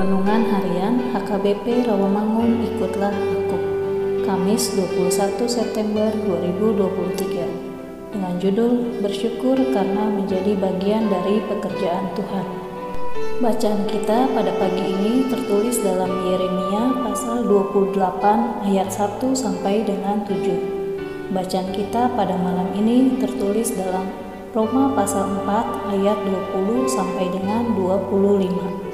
Renungan Harian HKBP Rawamangun Ikutlah Aku. Kamis 21 September 2023 Dengan judul Bersyukur karena menjadi bagian dari pekerjaan Tuhan. Bacaan kita pada pagi ini tertulis dalam Yeremia pasal 28 ayat 1 sampai dengan 7 Bacaan kita pada malam ini tertulis dalam Roma pasal 4 ayat 20 sampai dengan 25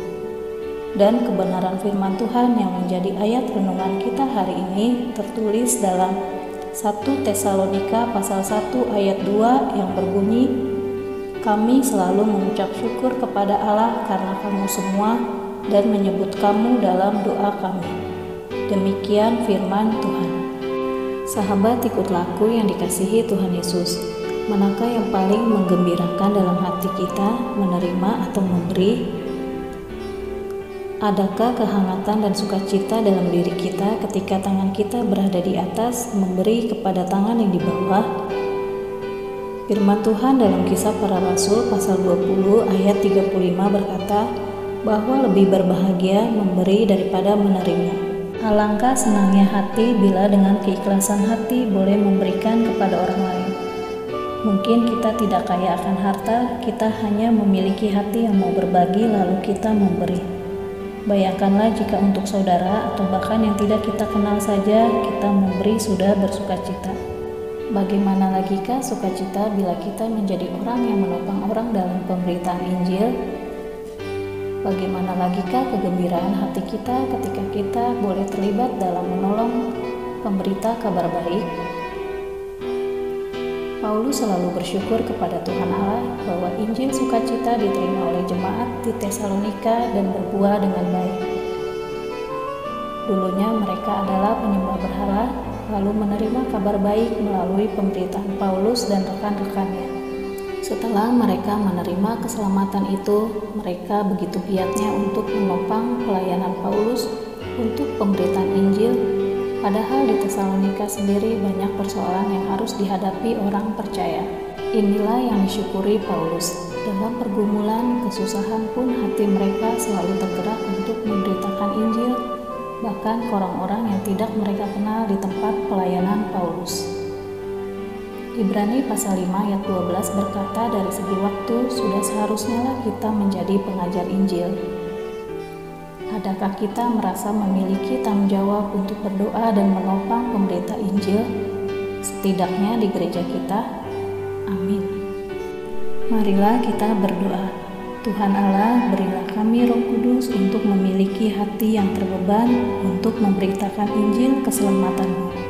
dan kebenaran firman Tuhan yang menjadi ayat renungan kita hari ini tertulis dalam 1 Tesalonika pasal 1 ayat 2 yang berbunyi Kami selalu mengucap syukur kepada Allah karena kamu semua dan menyebut kamu dalam doa kami. Demikian firman Tuhan. Sahabat ikut laku yang dikasihi Tuhan Yesus. Manakah yang paling menggembirakan dalam hati kita, menerima atau memberi? Adakah kehangatan dan sukacita dalam diri kita ketika tangan kita berada di atas memberi kepada tangan yang di bawah? Firman Tuhan dalam kisah para rasul pasal 20 ayat 35 berkata bahwa lebih berbahagia memberi daripada menerima. Alangkah senangnya hati bila dengan keikhlasan hati boleh memberikan kepada orang lain. Mungkin kita tidak kaya akan harta, kita hanya memiliki hati yang mau berbagi lalu kita memberi. Bayangkanlah jika untuk saudara atau bahkan yang tidak kita kenal saja kita memberi sudah bersuka cita. Bagaimana lagi kah sukacita bila kita menjadi orang yang menopang orang dalam pemberitaan Injil? Bagaimana lagi kah kegembiraan hati kita ketika kita boleh terlibat dalam menolong pemberita kabar baik? Paulus selalu bersyukur kepada Tuhan Allah bahwa Injil sukacita diterima oleh jemaat di Tesalonika dan berbuah dengan baik. Dulunya mereka adalah penyembah berhala, lalu menerima kabar baik melalui pemberitaan Paulus dan rekan-rekannya. Setelah mereka menerima keselamatan itu, mereka begitu giatnya untuk menopang pelayanan Paulus untuk pemberitaan Injil Padahal di Tesalonika sendiri banyak persoalan yang harus dihadapi orang percaya. Inilah yang disyukuri Paulus. Dalam pergumulan, kesusahan pun hati mereka selalu tergerak untuk memberitakan Injil, bahkan orang-orang yang tidak mereka kenal di tempat pelayanan Paulus. Ibrani pasal 5 ayat 12 berkata dari segi waktu sudah seharusnya kita menjadi pengajar Injil Adakah kita merasa memiliki tanggung jawab untuk berdoa dan menopang pemberita Injil? Setidaknya di gereja kita. Amin. Marilah kita berdoa. Tuhan Allah, berilah kami Roh Kudus untuk memiliki hati yang terbeban untuk memberitakan Injil keselamatan-Mu.